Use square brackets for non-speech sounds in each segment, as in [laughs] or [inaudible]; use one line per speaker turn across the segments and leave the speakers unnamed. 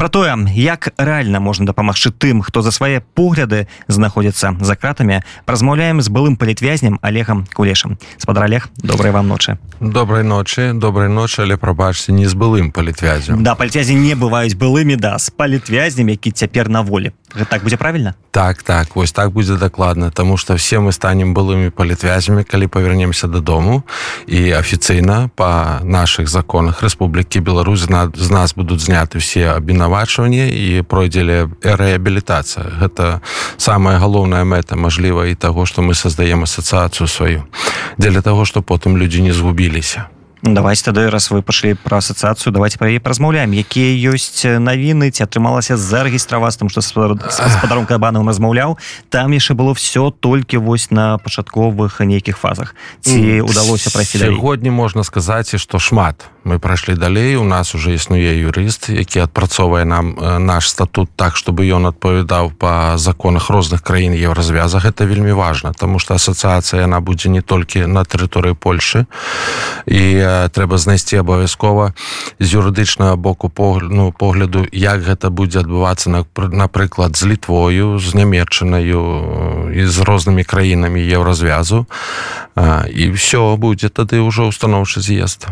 про тое як рэальна можна дапамагчы тым хто за свае погляды знаходзіцца за кратамі. Размаўляем з былым палітвязнем олегам кулешам спадар олег добрай вам ночы.
Добрай ночы добрай ночы але прабачце не з былым палітвязем
да пальцязі не бываюць былымі да з палітвязнем які цяпер на волі. Так будзе правильно
так так вось так будзе дакладна тому что все мы станем былымі палітвязямі калі павернемся дадому. І афіцыйна по наших законах Рэспублікі Беларусь з нас будуць зняты все абвінавачванні і пройдзелі рэабілітацыя. Гэта самая галоўная мэта мажліва і таго што мы создаем асацыяцыю сваю дзеля таго што потым людзі не згубіліся.
Давайте тады раз вы пашлі пра асацыяцыю давайте пра яе размаўляем якія ёсць навіны ці атрымалася зарэгістраваць там што гаспадаром кабанам размаўляў. Там яшчэ было все толькі вось на пачатковых нейкіх фазах. Ці удалося прайсці
сягодні можна сказаць што шмат мы прайшлі далей у нас уже існуе юрыст які адпрацоўвае нам наш статут так чтобы ён адпавядаў по законах розных краін еўразвяза гэта вельмі важно тому что асацыяцыя яна будзе не толькі на тэрыторыі Польшы і трэба знайсці абавязкова з юрыдычнага боку погляд ну погляду як гэта будзе адбывацца на напрыклад з літвою з нямметчанаю і з рознымі краінамі еўразвязу. І все будзе тады ўжо установчы з'езд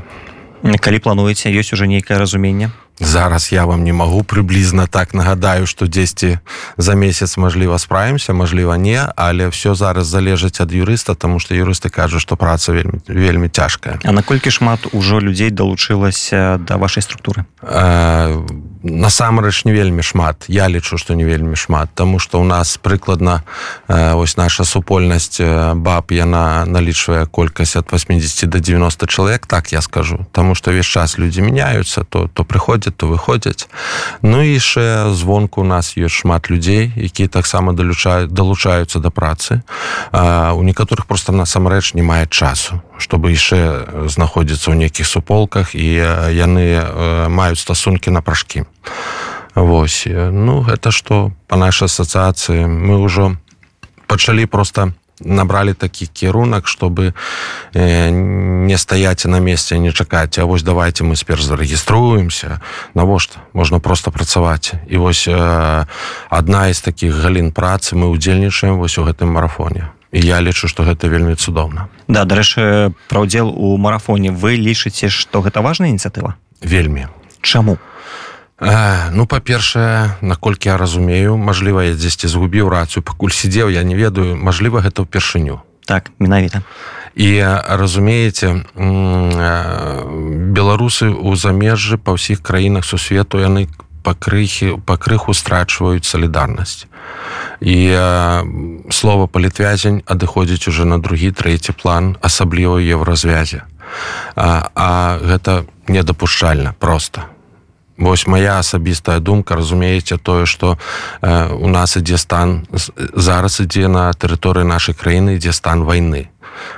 калі плануеце ёсць уже нейкае разуменне
зараз я вам не магу прыблізна так нагадаю што дзесьці за месяц мажліва справімся мажліва не але все зараз залежыць ад юрыста тому что юрысты кажуць што праца вельмі вельмі цяжкая
А наколькі шмат ужо людзей далучылася да вашай структуры?
Э, насамрэч не вельмі шмат. Я лічу што не вельмі шмат тому что у нас прыкладна э, ось наша супольнасць баб яна налічвае колькасць от 80 до 90 чалавек так я скажу. Тому что весь час людзі мяняются то то прыходзяць то выходзяць. Ну і яшчэ звонку у нас ёсць шмат людзей які таксама далучаюць далучаюцца да працы. А, у некаторых просто насамрэч не мае часу чтобы яшчэ знаходзіцца ў нейкіх суполках і яны маюць стасункі на прашкі Вось. Ну гэта што по нашай асацыяцыі мы ўжо пачалі просто набралі такі кірунак чтобы э, не стаяць на месте не чакаць А вось давайте мы сперш зарэгіструемся навошта можна просто працаваць. І вось э, одна из таких галін працы мы удзельнічаем вось у гэтым марафоне і я лічу что гэта вельмі цудоўна.
Да дарэчы пра удзел у марафоне вы лічыце что гэта важная ініцыятыва?
Вельмі.
Чаму? У
Э, ну па-першае наколькі я разумею Мажліва я дзесьці згубіў рацыю пакуль сидзеў я не ведаю Мажліва гэта ўпершыню.
Так менавіта.
І разумееце беларусы ў замежжы па ўсіх краінах сусвету яны пакрыхі пакрыху страчваюць салідарнасць і слова палітвязень адыходзіць уже на другі трэці план асабліва еўразвязе а, а гэта недапушчальна просто Вось моя асабістая думка разумееце тое что э, у нас ідзе стан зараз ідзе на тэрыторыі нашай краіны ідзе стан войны.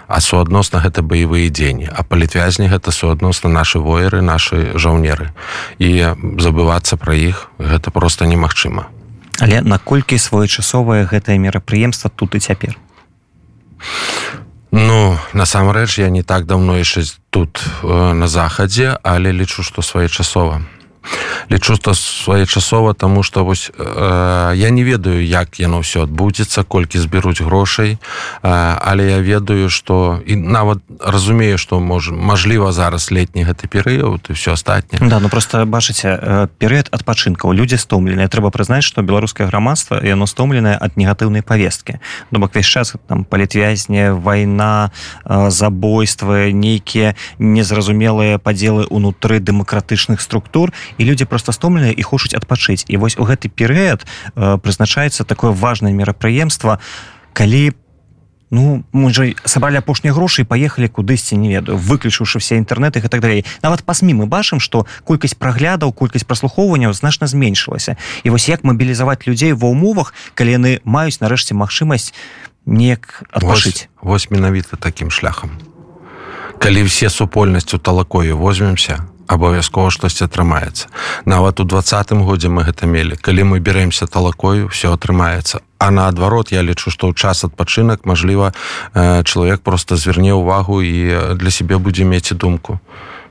А суадносна гэта баявыя дзені а палітвязні гэта суадносна наши воеры наши жаўнеры і забывацца пра іх гэта просто немагчыма.
Але наколькі своечасовае гэтае мерапрыемства тут і цяпер?
Ну насамрэч я не так давно яшчэ тут э, на захадзе але лічу што своечасова лічу што своечасова тому что вось э, я не ведаю як яно все адбудзецца колькі зберуць грошай э, але я ведаю что і нават разумею что можа мажліва зараз летні гэты перыяд і все астатняе.
Да ну просто бачыце перыяд адпачынкаў людзі стомленыя. Трэба прызнаць что беларускае грамадства яно стомленае ад негатыўнай повесткі ну бок весь час там палітвязня вайна э, забойствы нейкія незразумелыя падзелы унутры дэмакратычных структур і людзі просто стомленыя і хочуць адпачыць. І вось у гэты перыяд э, прызначаецца такое важное мерапрыемства калі ну мы же сабралі апошнія грошы паехалі кудысьці не ведаю выключыўшы все інтэрнеты і так далей. Нават пасмі мы бачым что колькасць праглядаў колькасць праслухоўванняў значна зменшылася. І вось як мабілізаваць людзей ва ўмовах калі яны маюць нарэшце магчымасць неяк адпашыць
вось менавіта таким шляхам. Калі все супольнасцю талакою возьмемся абавязкова штосьці атрымаецца. Нават у двадцатым годзе мы гэта мелі. Калі мы беремся талакою все атрымаецца. А наадварот я лічу што ў час адпачынак мажліва э, чалавек просто зверне ўвагу і для сябе будзе мець думку.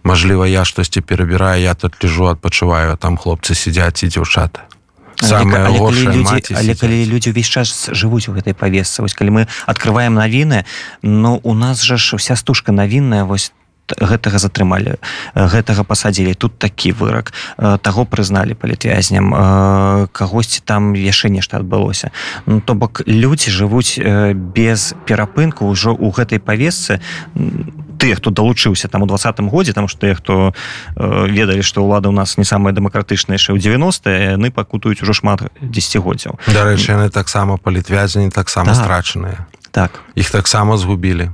Мажліва я штосьці перабіраю я тут лежу адпачываю там хлопцы сядзяць і дзяўчаты
самое але, але, калі людзі, але калі людзі ўвесь час жывуць у гэтай павесцы вось калі мы открываем навіны но ну, у нас жа ж вся стужка навінная вось гэтага затрымалі гэтага пасадзілі. Тут такі вырак. Таго прызналі палітвязням. Кагосьці там яшчэ нешта адбылося. Ну то бок людзі жывуць без перапынку ўжо ў гэтай павесцы тыя хто далучыўся там у двадцатым годзе там што хто ведалі што ўлада ў нас не самая дэмакратычная яшчэ ў 90 яны пакутаюць ужо шмат дзегоддзяў
дарэчы яны таксама палітвязні таксама так. страчаныя.
Так.
Іх таксама згубілі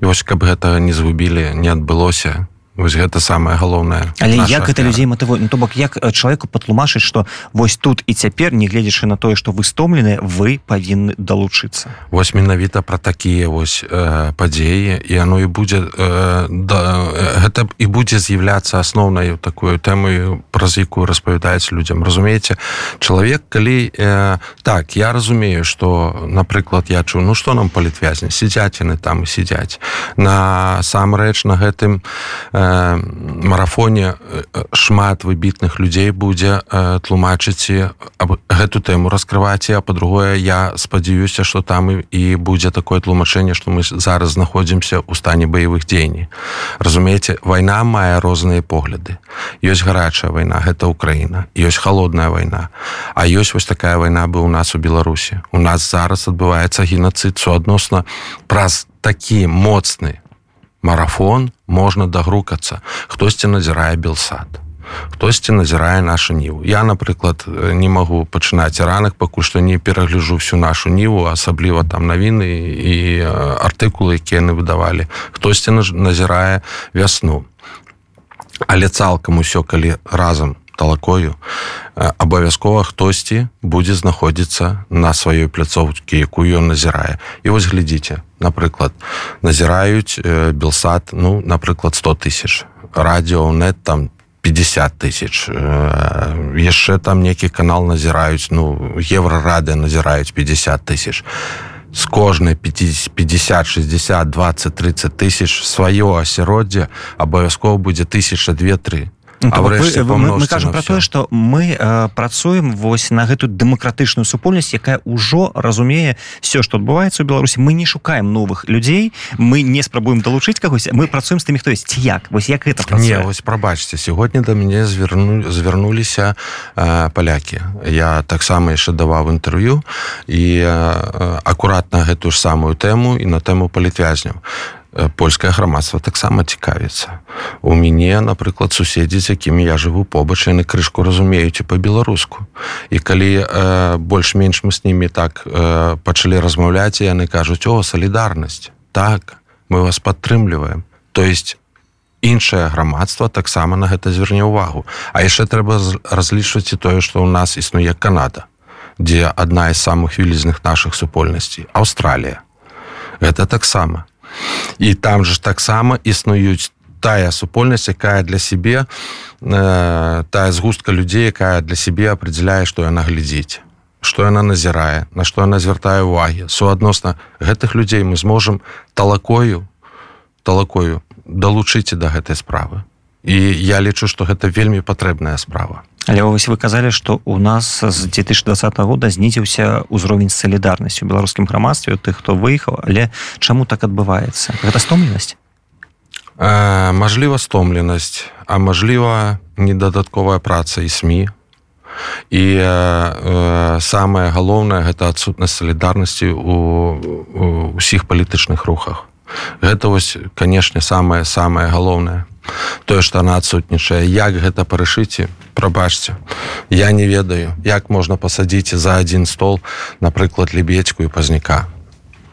і вось каб гэтага не згубілі не адбылося вось гэта самое галоўнае
але як гэта людзей матыву ну, то бок як чалавеку патлумачыць што вось тут і цяпер не гледзячы на тое што вы стомлены вы павінны далучыцца?
Вось менавіта пра такія вось э, падзеі і оно і будзе э, да, гэта і будзе з'яўляцца асноўнай такую тэмаю праз якую распавядаюць людзям. Разумееце чалавек калі э, так я разумею что напрыклад я чу ну что нам палітвязні сядзяць яны там і сядзяць. Насамрэч на гэтым на э, марафоне шмат выбітных людзей будзе тлумачыць гэту тэму раскрываць. А по-другое я спадзяюся что там і будзе такое тлумачэнне что мы зараз знаходзімся ў стане баявых дзеяній разумееце вайна мае розныя погляды. Ёсць гарачая вайна гэта Украіна ёсць холодная вайна. А ёсць вось такая вайна бы у нас у беларусі. У нас зараз адбываецца геноцид суадносна праз такі моцны марафон можна дагрукацца. Хтосьці назірае белсад хтосьці назірае нашу ніву. Я напрыклад не магу пачынаць ранак пакуль што не перагляжу всю нашу ніву асабліва там навіны і артыкулы якія яны выдавалі. Хтосьці назірае вясну. Але цалкам усё калі разам талакою абавязкова хтосьці будзе знаходзіцца на сваёй пляцоўкі якую ён назірае. І вось глядзіце напрыклад назіраюць белсад ну напрыклад 100 тысяч радіо нет там 50 тысяч яшчэ там некі канал назіраюць ну еврорады назіраюць 50 тысяч. З кожнай 50 60 20 30 тысяч сваё асяроддзе абавязкова будзе тысяча две три
Ну, а вы, вы, мы, мы кажам про тое что мы э, працуем вось на гэтую дэмакратычную супольнасць якая ўжо разумее все что адбываецца у беларусі. Мы не шукаем новых людзей мы не спрабуем далучыць кагось мы працуем з тымі хто есть як? Вось як это
не вось прабачце сегодня да мяне зверну звярнуліся э, палякі. Я таксама яшчэ даваў інтэрв'ю і э, акуратна гэтую ж самую тэму і на тэму палітвязняў польскае грамадства таксама цікавіцца у мяне напрыклад суседзі з якімі я жыву побач яны крышку разумеюць і по-беларуску і калі э, больш-менш мы з німі так э, пачалі размаўляць яны кажуць о салідарнасць так мы вас падтрымліваем то есть іншае грамадства таксама на гэта зверне ўвагу а яшчэ трэба разлічваць і тое што ў нас існуе Канада дзе адна з самых вялізных наших супольнасцей Аўстралія гэта таксама і там же таксама існуюць тая супольнасць якая для сябе э, тая згустка людзей якая для сябе определяе што яна глядзіць што яна назірае на што яна звяртае увагі суадносна гэтых людзей мы зможам талакою талакою далучыце да гэтай справы. І я лічу што гэта вельмі патрэбная справа
Але вось вы казалі што у нас з 2020 года знізіўся ўзровень салідарнасці у беларускім грамадстве тых хто выехаў. Але чаму так адбываецца? Гэта стомленасць?
Э, Мажліва стомленасць а мажліва недадатковая праца і сМ і. Э, э, самае галоўнае гэта адсутнасць салідарнасці у усіх палітычных рухах. Гэта вось канешне самае самае галоўнае тое што она адсутнічае як гэта парашыце? Прабачце. Я не ведаю як можна пасадзіць за адзін стол напрыклад лебедзьку і пазняка.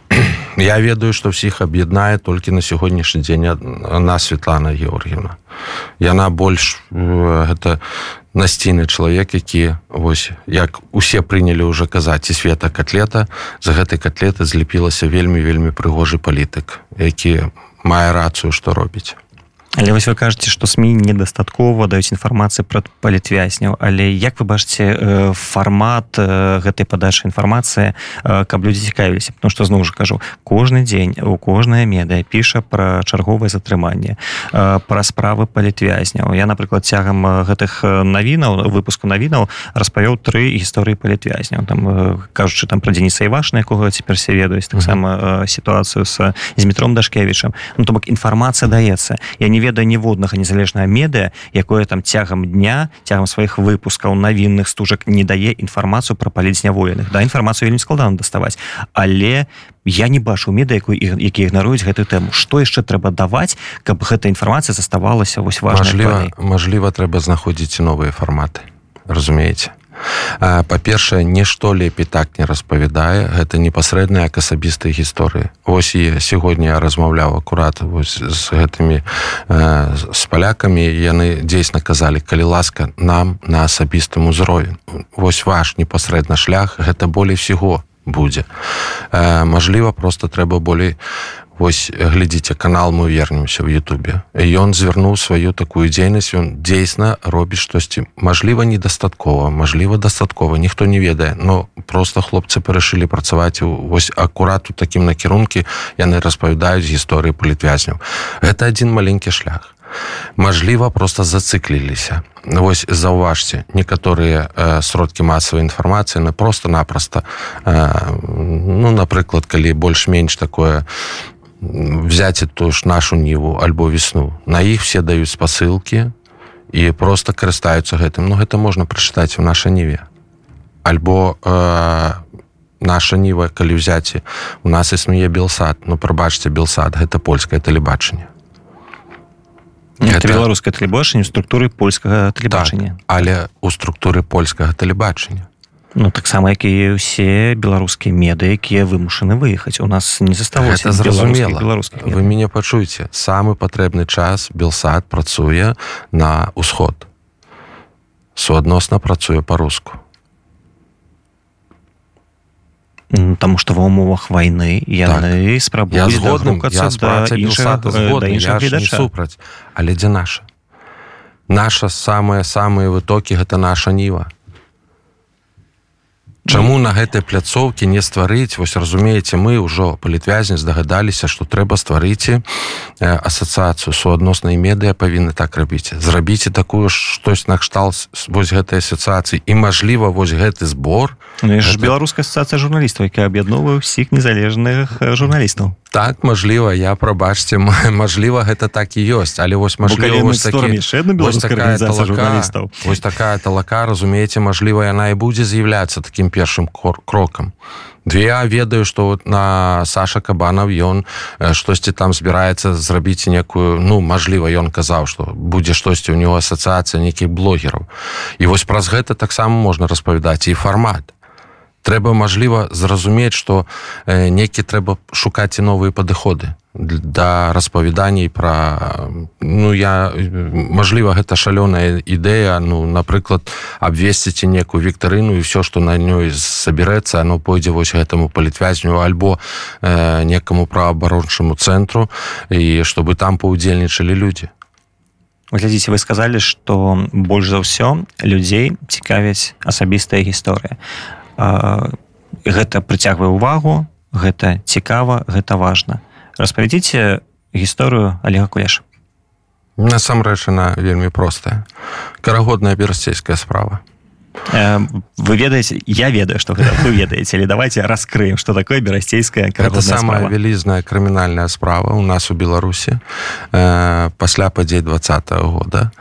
[clears throat] Я ведаю што ўсіх аб'яднае толькі на сягоднішні дзень на Светлана Георгіевна. Яна больш гэта насційны чалавек які вось як усе прынялі ўжо казаць і света котлета за гэтай котлеты зліпілася вельмі вельмі прыгожы палітык які мае рацыю што робіць
Але вось вы кажаце што сМ недастаткова даюць інфармацыі пра палітвязняў. Але як вы бачыце э, фармат э, гэтай падачы інфармацыі э, каб людзі цікавіліся? Потому што зноў жа кажу кожны дзень у кожнае медыа піша пра чарговае затрыманне пра справы палітвязняў. Я напрыклад цягам гэтых навінаў выпуску навінаў распавёў тры гісторыі палітвязняў. Там кажучы там пра дзеніса івашна якога цяпер се ведаюць таксама сітуацыю з з метром дашкевічам. Ну то бок інфармацыя даецца. Я не ведае ніводнага незалежнага медыа якое там цягам дня цягам сваіх выпускаў навінных стужак не дае інфармацыю пра паліцнявоеных да інфармацыю вельмі складана даставаць. Але я не бачу меда якую які ігнаруюць гэтую тэму. Што яшчэ трэба даваць каб гэта інфармацыя заставалася вось
важліва Мажліва трэба знаходзіць новыя фарматы разумееце па-першае нішто лепей так не распавядае. Гэта непасрэдна як асабістыя гісторыі. Ось і сягоння размаўляў акурат вось з гэтымі з палякамі яны дзейсна казалі калі ласка нам на асабістым узровень вось ваш непасрэдна шлях гэта болей всего будзе. Мажліва просто трэба болей Вось глядзіце канал мы вернемся в Ютубе. Ён звярнуў сваю такую дзейнасць ён дзейсна робіць штосьці. Мажліва недастаткова мажліва дастаткова ніхто не ведае. Но просто хлопцы парашылі працаваць вось акурат у такім накірункі яны распавядаюць гісторыі палітвязняў. Гэта адзін маленькі шлях. Мажліва просто зацыкліліся. Вось заўважце некаторыя э, сродкі масавай інфармацыі на просто-напросто э, ну напрыклад калі больш-менш такое взять ту ж нашу ніву альбо весну. На іх все даюць спасылкі і просто карыстаюцца гэтым Ну гэта можна прачытаць у нашай ніве альбо э, наша ніва калі ўзяці у нас існуе белсад ну прабачце белсад гэта польскае тэлебачанне
это беларускае тэлебачанне структуры польскага тэлебачання
так, але у структуры польскага тэлебачання
Ну таксама як і ўсе беларускія меды якія вымушаны выехаць у нас не засталося
зразумела беларускіх вы мяне пачуеце самы патрэбны час белсад працуе на ўсход суадносна працуе по-руску.
Таму што ва ўмовах вайны яны так. спрабуюць
супраць але дзе наша? Наша самыя самыя вытокі гэта наша ніва Чаму на гэтай пляцоўкі не стварыць? Вось разумееце мы ўжо палітвязні здагадаліся што трэба стварыце асацыяцыю суадноснай медыа павінны так рабіць. Зрабіце такую штось накшталт вось гэтай асацыяцыі. І мажліва вось гэты збор
гэта... беларуская асацыяцыя журналістаў якая аб'ядновае ўсіх незалежных журналістаў
так мажліва я прабачце мажліва [laughs] гэта так і ёсць. Але вось мажліва вось такая талака, разумееце мажліва яна і будзе з'яўляцца таким першым крокам две я ведаю что вот на Саша кабанов ён штосьці там збіраецца зрабіць некую ну мажліва ён казаў что будзе штосьці у него асацыяцыя нейкіх блогераў і вось праз гэта таксама можна распавядаць і фармат трэба мажліва зразумець что некі трэба шукаць і новыя падыходы да распавяданій пра ну я мажліва гэта шалёная ідэя ну напрыклад абвесціце некую віктарыну і все что на ёй сабярэцца оно пойдзе вось гэтаму палітвязню альбо э, некаму праабарончаму цэнтру і чтобы там паўдзельнічалі людзі.
Глядзіце вы сказалі что больш за ўсё людзей цікавяць асабістая гісторыя. а гэта прыцягвае ўвагу гэта цікава гэта важна. Распавядзіце гісторыю олега кулеш
насамрэч она вельмі простая. Карагодная берасцейская справа.
Вы ведаеце я ведаю что вы ведаеце или давайте раскрыем что такое берасцейская
самая вялізная крымінальная справа у нас у беларусі э, пасля падзей двадцатого года.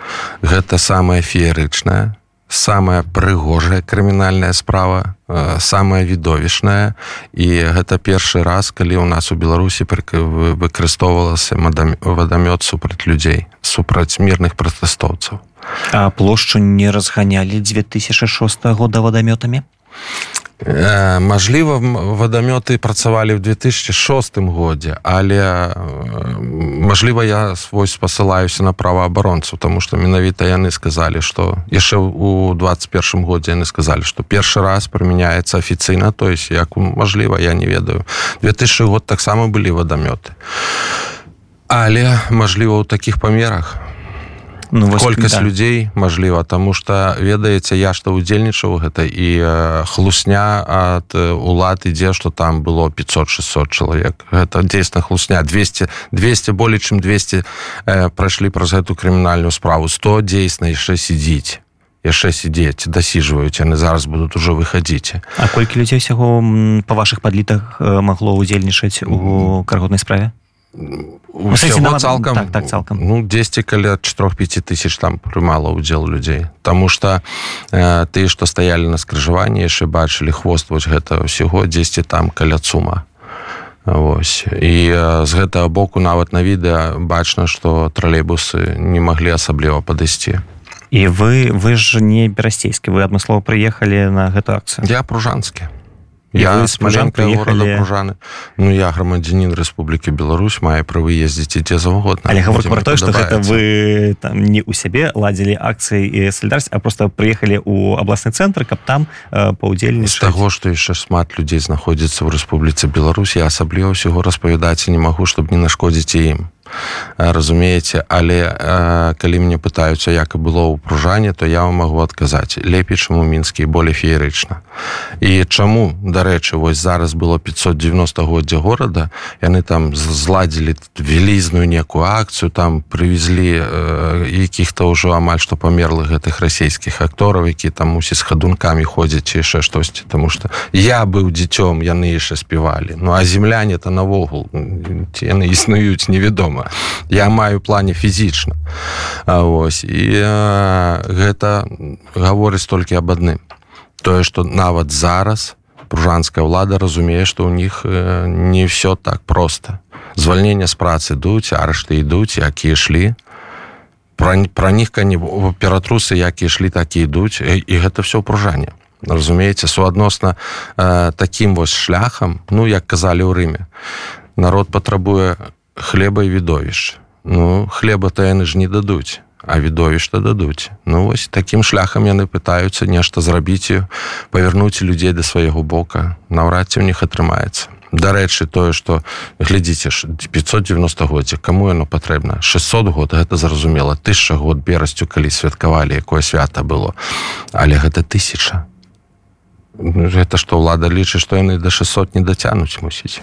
Гэта самая феерычная самая прыгожая крымінальная справа э, самая відовішная. І гэта першы раз калі ў нас у беларусі выкарыстоўвалася вадамёт супраць людзей супраць мірных пратэстоўцаў.
А плошчу не разганялі 2006 года вадамётамі?
Э, мажліва вадамёты працавалі ў 2006 годзе але э, мажліва я свой спасылаюся на праваабаронцу тому что менавіта яны сказалі что яшчэ у 21 годзе яны сказалі что першы раз прымяняецца афіцыйна то есть як мажліва я не ведаю. 2000 год таксама былі вадамёты але мажліва ў такіх памерах ну, колькасць да. людзей Мажліва тому что ведаеце я что удзельнічаў гэта і хлусня от улад ідзе что там было 500-600 чалавек. Это дзейсна хлусня. 200 200 болей чым 200 э, прайшлі праз гэту крымінальную справу. 100 дзейсна яшчэ сидзіць яшчэ сидзець дасіжваюць яны зараз будуць ужо выхадзіць.
А колькі людзей усяго па ваших падлітах магло удзельнічаць у карготнай справе
усяго цалкам
так, так цалкам
ну 10 каля 4-5 тысяч там прымала удзел людзей Таму что э, ты што стаялі на скрыжаванні яшчэ бачылі хвост вось гэта ўсяго 10 там каля цума Вось і э, з гэтага боку нават на відэа бачна што тралейбусы не маглі асабліва падысці.
І вы вы ж не берасцейскі вы адмыслова прыехалі на гэту акцыю.
Я пружанскі я смаленка ехали... пружаны Ну я грамадзянин Рэспублікі Беларусь мае правы ездзіць ідзе заўгодна.
Але гавор про то что гэта вы там не у сябе ладзілі акцыі і салідарць а просто прыехалі у абласны цэнтр каб там э, паўдзельні
з таго што яшчэ шмат людзей знаходзіцца ў Рэспубліцы Беларусь я асабліва ўсяго распавядаць не магу чтобы не нашкодзіць ім разумееце але э, калі мне пытаюцца як і было ў пружане то я вам могу адказаць лепей чым у мінскі болей феерычна і чаму дарэчы вось зараз было 590годдзя горада яны там зладзілі вялізную некую акцыю там прывезлі э, якіх-то ўжо амаль што памерлых гэтых расійскіх актораў які там мусіць з хадункамі ходзяць яшчэ штосьці тому что я быў дзіцём яны яшчэ спявалі ну а земляне то навогул яны існуюць невядома дома я маю плане фізічна. Ось і э, гэта гаворыць толькі аб адным. Тое што нават зараз пружанская ўлада разумее што ў них не все так просто звальнення з працы ідуць арышты ідуць якія ішлі. Пра, пра них кані ператрусы якія ішлі так і ідуць. І гэта все пружанне разумееце суадносна э, таким вось шляхам ну як казалі ў рыме народ патрабуе хлеба і відовішча ну хлеба то яны ж не дадуць а відовішта дадуць ну вось таким шляхам яны пытаюцца нешта зрабіць павярнуць людзей да свайго бока наўрад ці у них атрымаецца дарэчы тое что глядзіце ж 590годдзя кому яно патрэбна 600 год гэта зразумела тысяча год берасцю калі святкавалі якое свята было але гэта тысяча гэта што ўлада лічыць што яны да 600 не дацянуць мусіць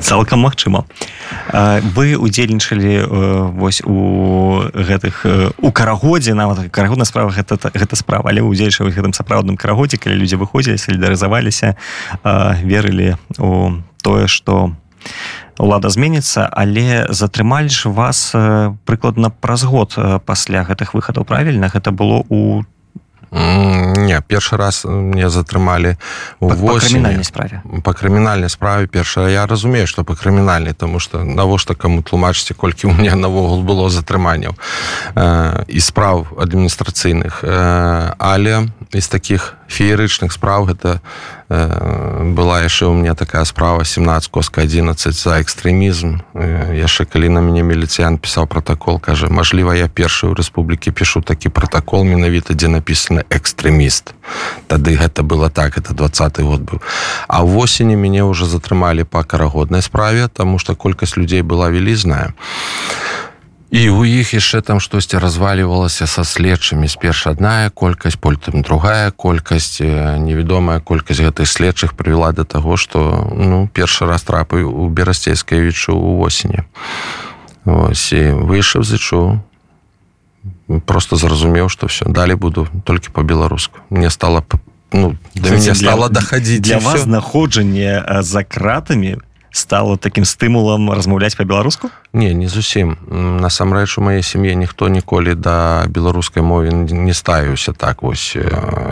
цалкам магчыма. Вы удзельнічалі вось у гэтых у карагодзе нават карагодна справа гэта гэта справа але удзельча гэтым сапраўдным карагодзе калі людзі выходзілі салідарызаваліся верылі у тое што лада зменіцца але затрымалі ж вас прыкладна праз год пасля гэтых выхадаў правільна? Гэта было у
не першы раз мне затрымалі у
крымінальнай справе.
По крымінальнай справе першая я разумею что по крымінальнай тому что навошта каму тлумачыце колькі у меня навогул [laughs] было затрыманняў э, і справ адміністрацыйных э, але из таких феерычных справ гэта э, была яшчэ у меня такая справа 17 коска 11 за экстрэмізм э, яшчэ калі на мяне міліцыян пісаў протокол кажа Мажліва я першы ў рэспублікі пишу такі протокол менавіта дзе написано экстрэміст тады гэта было так это двадцатый год быў. А восені мяне уже затрымалі по карагоднай справе тому что колькасць людзей была вялізная. а і у іх яшчэ там штосьці развалівалася са следчымі. Сперш адная колькасць потым другая колькасць. Невядомая колькасць гэтых следчых прывяла да таго што ну першы раз трапы у берасцейскавічу у восені. І выйшаў зычу просто зразумеў што все далі буду толькі по-беларуску мне стала ну, да мяне стала дахадзіць
для вас знаходжанне за кратамі стало таким стымулам размаўляць по-беларуску
не не зусім насамрэч у маей сям'е ніхто ніколі да беларускай мове не ставіўся так вось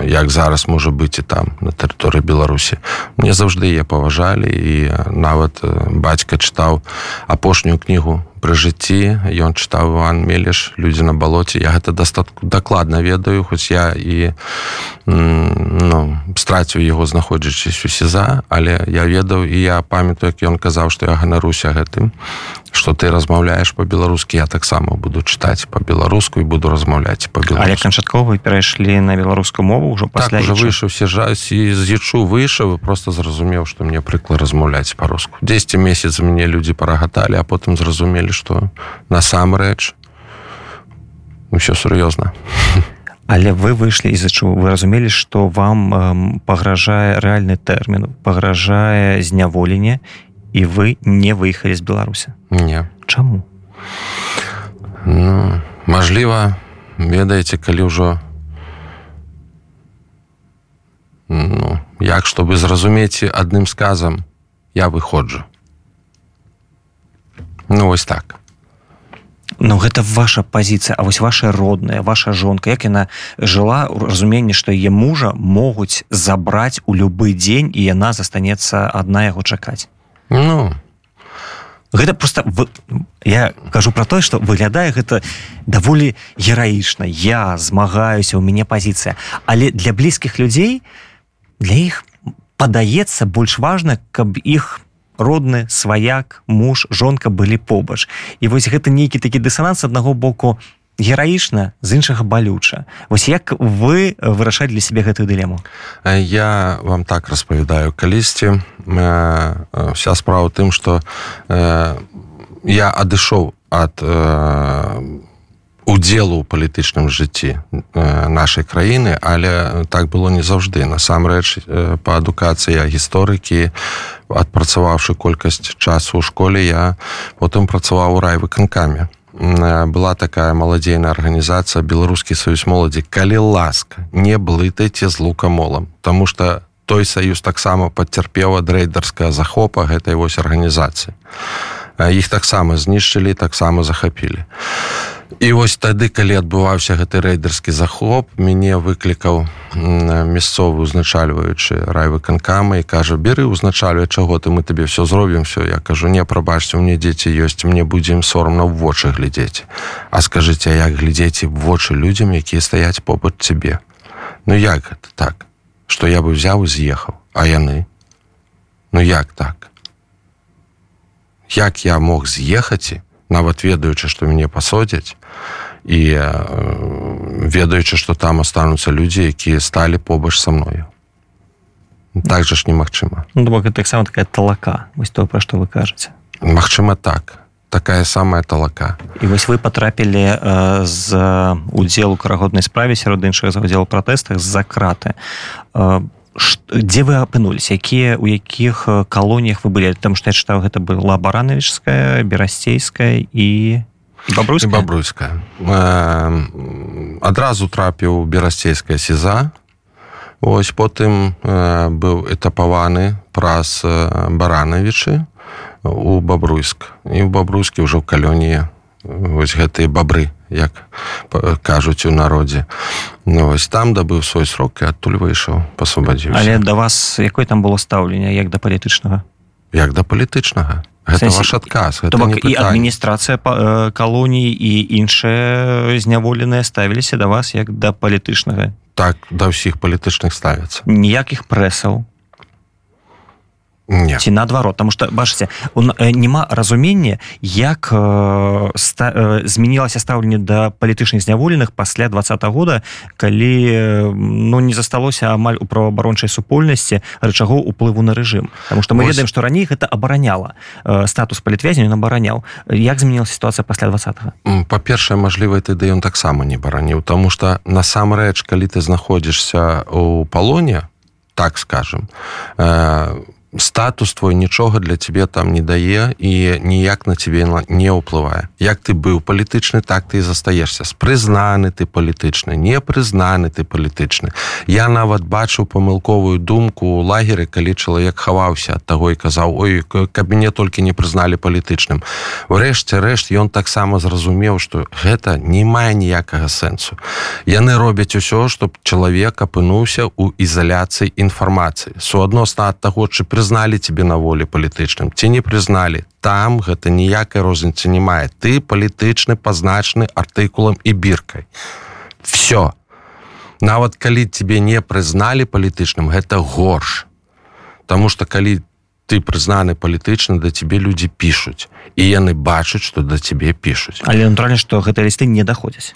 як зараз можа быць і там на тэрыторыі беларусі мне заўжды я паважалі і нават бацька чытаў апошнюю кнігу пры жыцці ён чытаў Іван мелеш людзі на балоце я гэта дастатку дакладна ведаю хоць я і ну, страціў яго знаходзячись у сеза але я ведаў і я памятаю як ён казаў што я ганаруся гэтым что ты размаўляешь по-беларускі я таксама буду чытаць по-беларуску і буду размаўляць по
але канчаткова перайшлі на беларускую мову ўжо пасля
так, выйшаў сежаць і з'ячу выйшаў просто зразумеў что мне прыкла размаўляць по-руску 10 месяц мне людзі парагаталі а потым зразумелі что насамрэч ўсё сур'ёзна
але вы выйшлі из-за чего вы разумелі что вам эм, пагражае рэальны тэрмін пагражае зняволенне і вы не выехалі з беларуся
не.
Чаму
ну, Мажліва ведаеце калі ўжо ну, як чтобы зразумець адным сказам я выходжу. Ну вось так.
Ну гэта ваша пазіцыя А вось ваша родная ваша жонка як яна жыла у разуменні што яе мужа могуць забраць у любы дзень і яна застанецца адна яго чакаць
Ну.
Гэта просто я кажу про тое что выглядае гэта даволі гераічна. Я змагаюся у мяне пазіцыя. Але для блізкіх людзей для іх падаецца больш важна каб іх родны сваяк муж жонка былі побач. І вось гэта нейкі такі дысананс аднаго боку гераічна з іншага балюча. Вось як вы вырашаць для сябе гэтую дылему?
Я вам так распавядаю калісьці. Э, вся справа тым что э, я адышоў ад э, удзелу ў палітычным жыцці нашай краіны але так было не заўжды. Насамрэч па адукацыі гісторыкі адпрацаваўшы колькасць часу ў школе я потым працаваў у райвыканкамі была такая маладзейная арганізацыя беларускі саюз моладзі калі ласка не блытайце з лукамолам тому что той саюз таксама пацярпеў ад рэйдарская захопа гэтай вось арганізацыі. Іх таксама знішчылі таксама захапілі і вось тады калі адбываўся гэты рэйдерскі захоп мяне выклікаў мясцовы узначальваючы райвыканкама і кажа беры узначальвае чаго ты мы табе все зробім все я кажу не прабачце мне дзеці ёсць мне будзем сорамна ў вочы глядзець а скажыце як глядзеце вочы людзям якія стаяць побач цябе? Ну як гэта так? Что я бы взяў і з'ехаў? А яны? Ну як так? Як я мог з'ехаць нават ведаючы што мяне пасодзяць і э, ведаючы што там астануцца людзі якія сталі побач са мною. Так жа ж немагчыма.
Ну, таксама такая талака. Вось то пра што вы кажаце.
Магчыма так. Такая самая талака.
І вось вы потрапілі э, з удзелу карагоднай справе сярод іншых за удзел пратэстах з-за краты. Э, дзе вы апынулись якія у якіх калоніях вы былі там што я чытаў гэта была баранавічская берасцейская і
бабруйская бабруйская адразу трапіў берасцейская сеза ось потым э, быў этапаваны праз баранавічы у бабруйск і ў бабруйскі ўжо ў калоніі вось гэтыя бабры як кажуць у народзе. Ну, вось там дабыў свой срок і адтуль выйшаў пасвабадзіў
але да вас якой там было стаўленне як да палітычнага?
Як да палітычнага. Гэта ваш адказ
бок, і адміністрацыя калоніі і іншыя зняволеныя ставіліся да вас як да палітычнага?
Так да ўсіх палітычных ставяцца.
Ніякіх прэсаў
Не.
ці наадварот? Тому что бачыце няма разумення як э, ста, э, змянілася стаўленне да палітычных зняволеных пасля два -го года калі ну не засталося амаль у праваабарончай супольнасці рычаго уплыву на рэжым. Потому что мы Ось... ведаем што раней гэта абараняла э, статус палітвязня абараняў. Як змянілася сітуацыя пасля два
па-першае мажліва тады ён таксама не бараніў тому что насамрэч калі ты знаходзішся у палоне так скажем э, статус твой нічога для цябе там не дае і ніяк на цябе не ўплывае. Як ты быў палітычны так ты і застаешься спрызнаны ты палітычны не прызнаны ты палітычны. Я нават бачыў памылковую думку у лагеры калі чалавек хаваўся ад таго і казаў ой каб мяне толькі не прызналі палітычным урэшце рэшт ён таксама зразумеў что гэта не мае ніякага сэнсу. Яны робяць усё чтоб чалавек апынуўся у ізаляцыі інфармацыі. Суадносна ад таго чы пры прызналі тебе на волі палітычным ці не прызналі там гэта ніякай розніцы не мае. Ты палітычны пазначаны артыкулам і біркай. Все нават калі тебе не прызналі палітычным гэта горш. Таму что калі ты прызнаны палітычна да цябе людзі пішуць. І яны бачаць што да цябе пішуць.
Але натуральна што гэтыя лісты не даходзяць.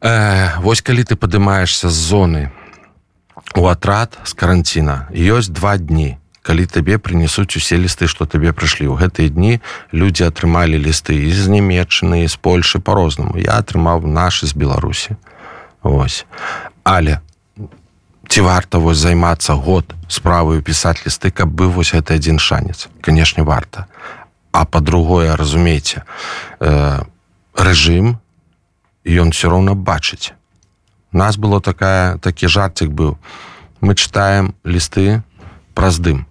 Э, Вось калі ты падымаешься з зоны у атрад з каранціна ёсць два дні калі табе прынесуць усе лісты што табе прыйшлі ў гэтыя дні людзі атрымалі лісты з нямметчаны з польльшы по-рознаму я атрымаў нашы з беларусі. Ось але ці варта вось займацца год справаю пісаць лісты каб бы вось гэта адзін шанец? Канешне варта. А по-другое разумейце э, рэжым ён все роўна бачыць. Нас было такая такі жарцік быў. Мы читаем лісты праз дым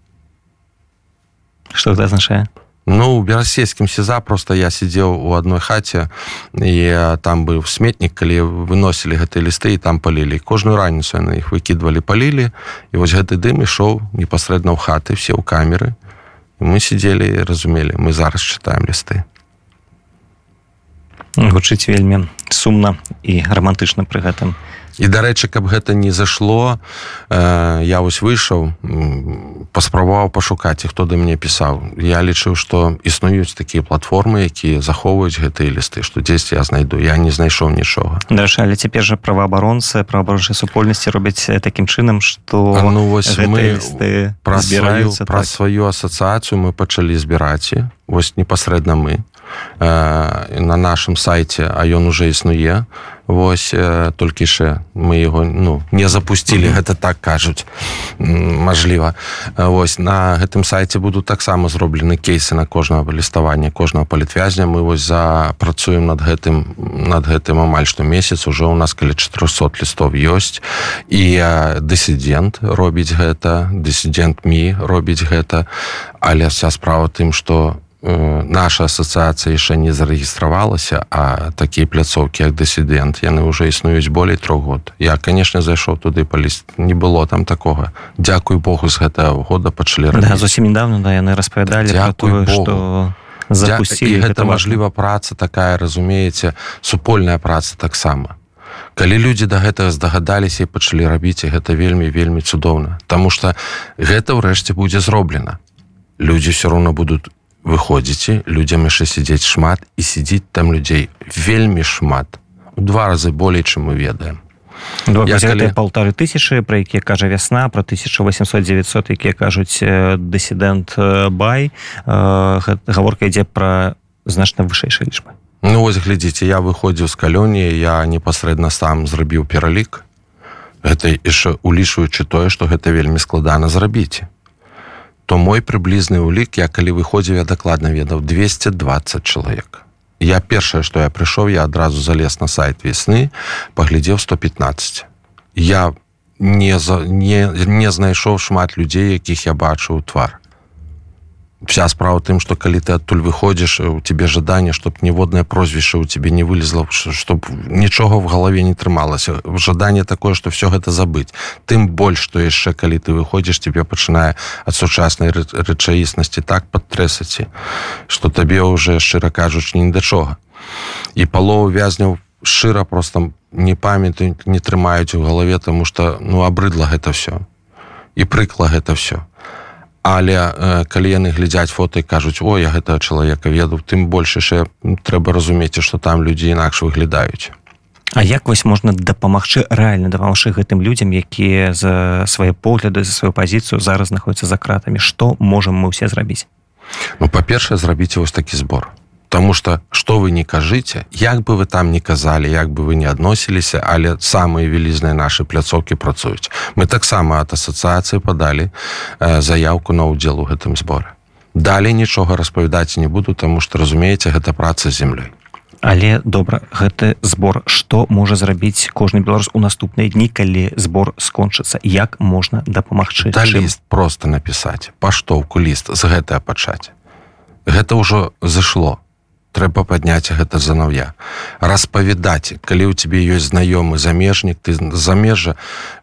что гэта азначае
Ну у берасельскім сеза просто я сидзеў у адной хаце і там быў сметнік калі выносілі гэтыя лісты і там палілі. Кожную раніцу на іх выкідвалі палілі і вось гэты дым ішоў непасрэдна ў хаты все ў камеры. Мы сидзелі разумелі мы зараз чытаем лісты.
Гучыць вельмі сумна і романтычна пры гэтым.
І дарэчы каб гэта не зашло э, я вось выйшаў паспрабаваў пашукаць хто да мне пісаў. Я лічыў што існуюць такія платформы якія захоўваюць гэтыя лісты што дзесьці я знайду. Я не знайшоў нічога.
Дарэчы, але цяпер жа праваабаронцы праваабарончай супольнасці робяць такім чынам што
ну вось мы
пра
сваю так. сваю асацыяцыю мы пачалі збіраць вось непасрэдна мы на нашым сайте а ён уже існуе Вось толькі яшчэ мы его ну не запусцілі -hmm. гэта так кажуць Мажліва Вось на гэтым сайце будут таксама зроблены кейсы на кожнага ліставання кожнага палітвязня. Мы вось запрацуем над гэтым над гэтым амаль што месяц. Уже у нас каля 400 лістов ёсць. І дысідент робіць гэта дысідент мі робіць гэта. Але вся справа тым што у наша асацыяцыя яшчэ не зарэгістравалася а такія пляцоўкі як дысідэнт яны ўжо існуюць болей трох год. Я канешне зайшоў туды паліст не было там такога Дякуй Богу з гэтага года пачалі
да, зусім недавно да яны распавядалі
што запусцілі гэта важліва праца такая разумееце супольная праца таксама калі людзі да гэтага здагадаліся і пачалі рабіць гэта вельмі вельмі цудоўна. Таму что гэта ўрэшце будзе зроблена. Людзі все роўно будуць выходзіце людзям яшчэ сядзець шмат і сядзіць там людзей вельмі шмат. У два разы болей чым мы ведаем.
Калі... полторы тысячи про якія кажа вясна про 1800 900 якія кажуць дысідэнт бай гаворка ідзе пра значна вышэйшай лічбы.
Ну вось глядзіце я выходзіў з калоніі я непасрэдна сам зрабіў пералік. Гэта яшчэ улічваючы тое што гэта вельмі складана зрабіць то мой прыблізны ўлік я калі выходзіў я дакладна ведаў 220 чалавек я першае што я прыйшоў я адразу залез на сайт весны паглядзеў 115 я не за не не знайшоў шмат людзей якіх я бачыў твар вся справа тым что калі ты адтуль выходзіш у тебе жаданне чтоб ніводнае прозвішча у тебе не вылезла чтоб нічога в галаве не трымалася жаданне такое что все гэта забыць тым больш что яшчэ калі ты выходзіш тебе пачынае ад сучаснай рэчаіснасці так падтрэсаці что табе уже шчыра кажуч ні да чога і палову вязняў шчыра просто не памятаю не трымаюць у галаве тому что ну абрыдла гэта все і прыкла гэта все але э, калі яны глядзяць фото і кажуць о я гэтага чалавека веду тым больш яшчэ трэба разумець што там людзі інакш выглядаюць.
А як вось можна дапамагчы рэальна дапамагчы гэтым людзям якія за свае погляды за сваю пазіцыю зараз знаходзяцца за кратамі? Што можам мы ўсе зрабіць?
Ну па-першае зрабіце вось такі збор Таму что что вы не кажыце як бы вы там не казалі як бы вы не адносіліся але самыя вялізныя наши пляцоўкі працуюць. Мы таксама от асацыяцыі падалі э, заявку на удзел у гэтым зборы. Далей нічога распавядаць не буду тому что разумееце гэта праца землей
але добра гэты збор что можа зрабіць кожны беларус у наступныя дні калі збор скончыцца? Як можна дапамагчы?
Ліст просто напісаць паштоўку ліст з гэтага пачаць. Гэта ўжо зашло трэба падняць гэта занаўя распавядаць калі ў цябе ёсць знаёмы замежнік ты замежжа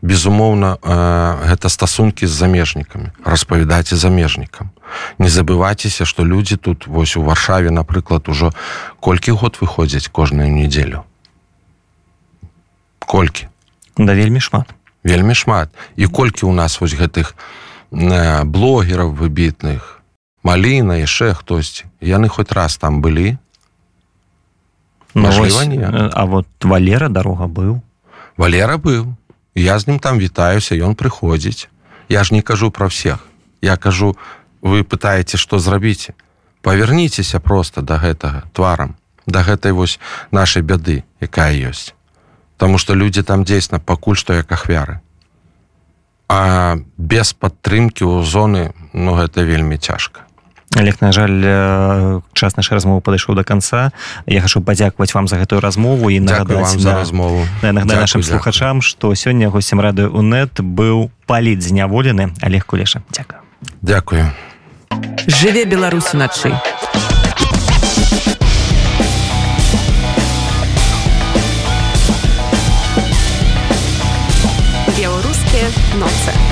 безумоўна э, гэта стасункі з замежнікамі. Распавядаць і замежнікам. Не забывайцеся што людзі тут вось у варшаве напрыклад ужо колькі год выходзяць кожную нядзелю? Колькі?
Да вельмі шмат.
Вельмі шмат. І колькі у нас вось гэтых блогераў выбітных маліна яшчэ хтосьці яны хоць раз там былі
ну, вось, а вот валера дарога быў
валера быў я з ним там вітаюся ён прыходзіць я ж не кажу про всех. Я кажу вы пытаеце что зрабіце паверніцеся просто до да гэтага тварам да гэтай вось нашай бяды якая ёсць Таму что людзі там дзейсна пакуль што як ахвяры. А без падтрымки ў зоны ну гэта вельмі цяжка
Олег на жаль э, час нашай размовы падышоў до конца я хочу падзякаваць вам за гэтую размову і
нагадаць за размову.
нагадаю нашим слухачам что сёння гостем рады унет быў паліт зняволены олег кулеша. Дзяка
Дякую.
Жыве беларусь уначы. Беларускія ноцы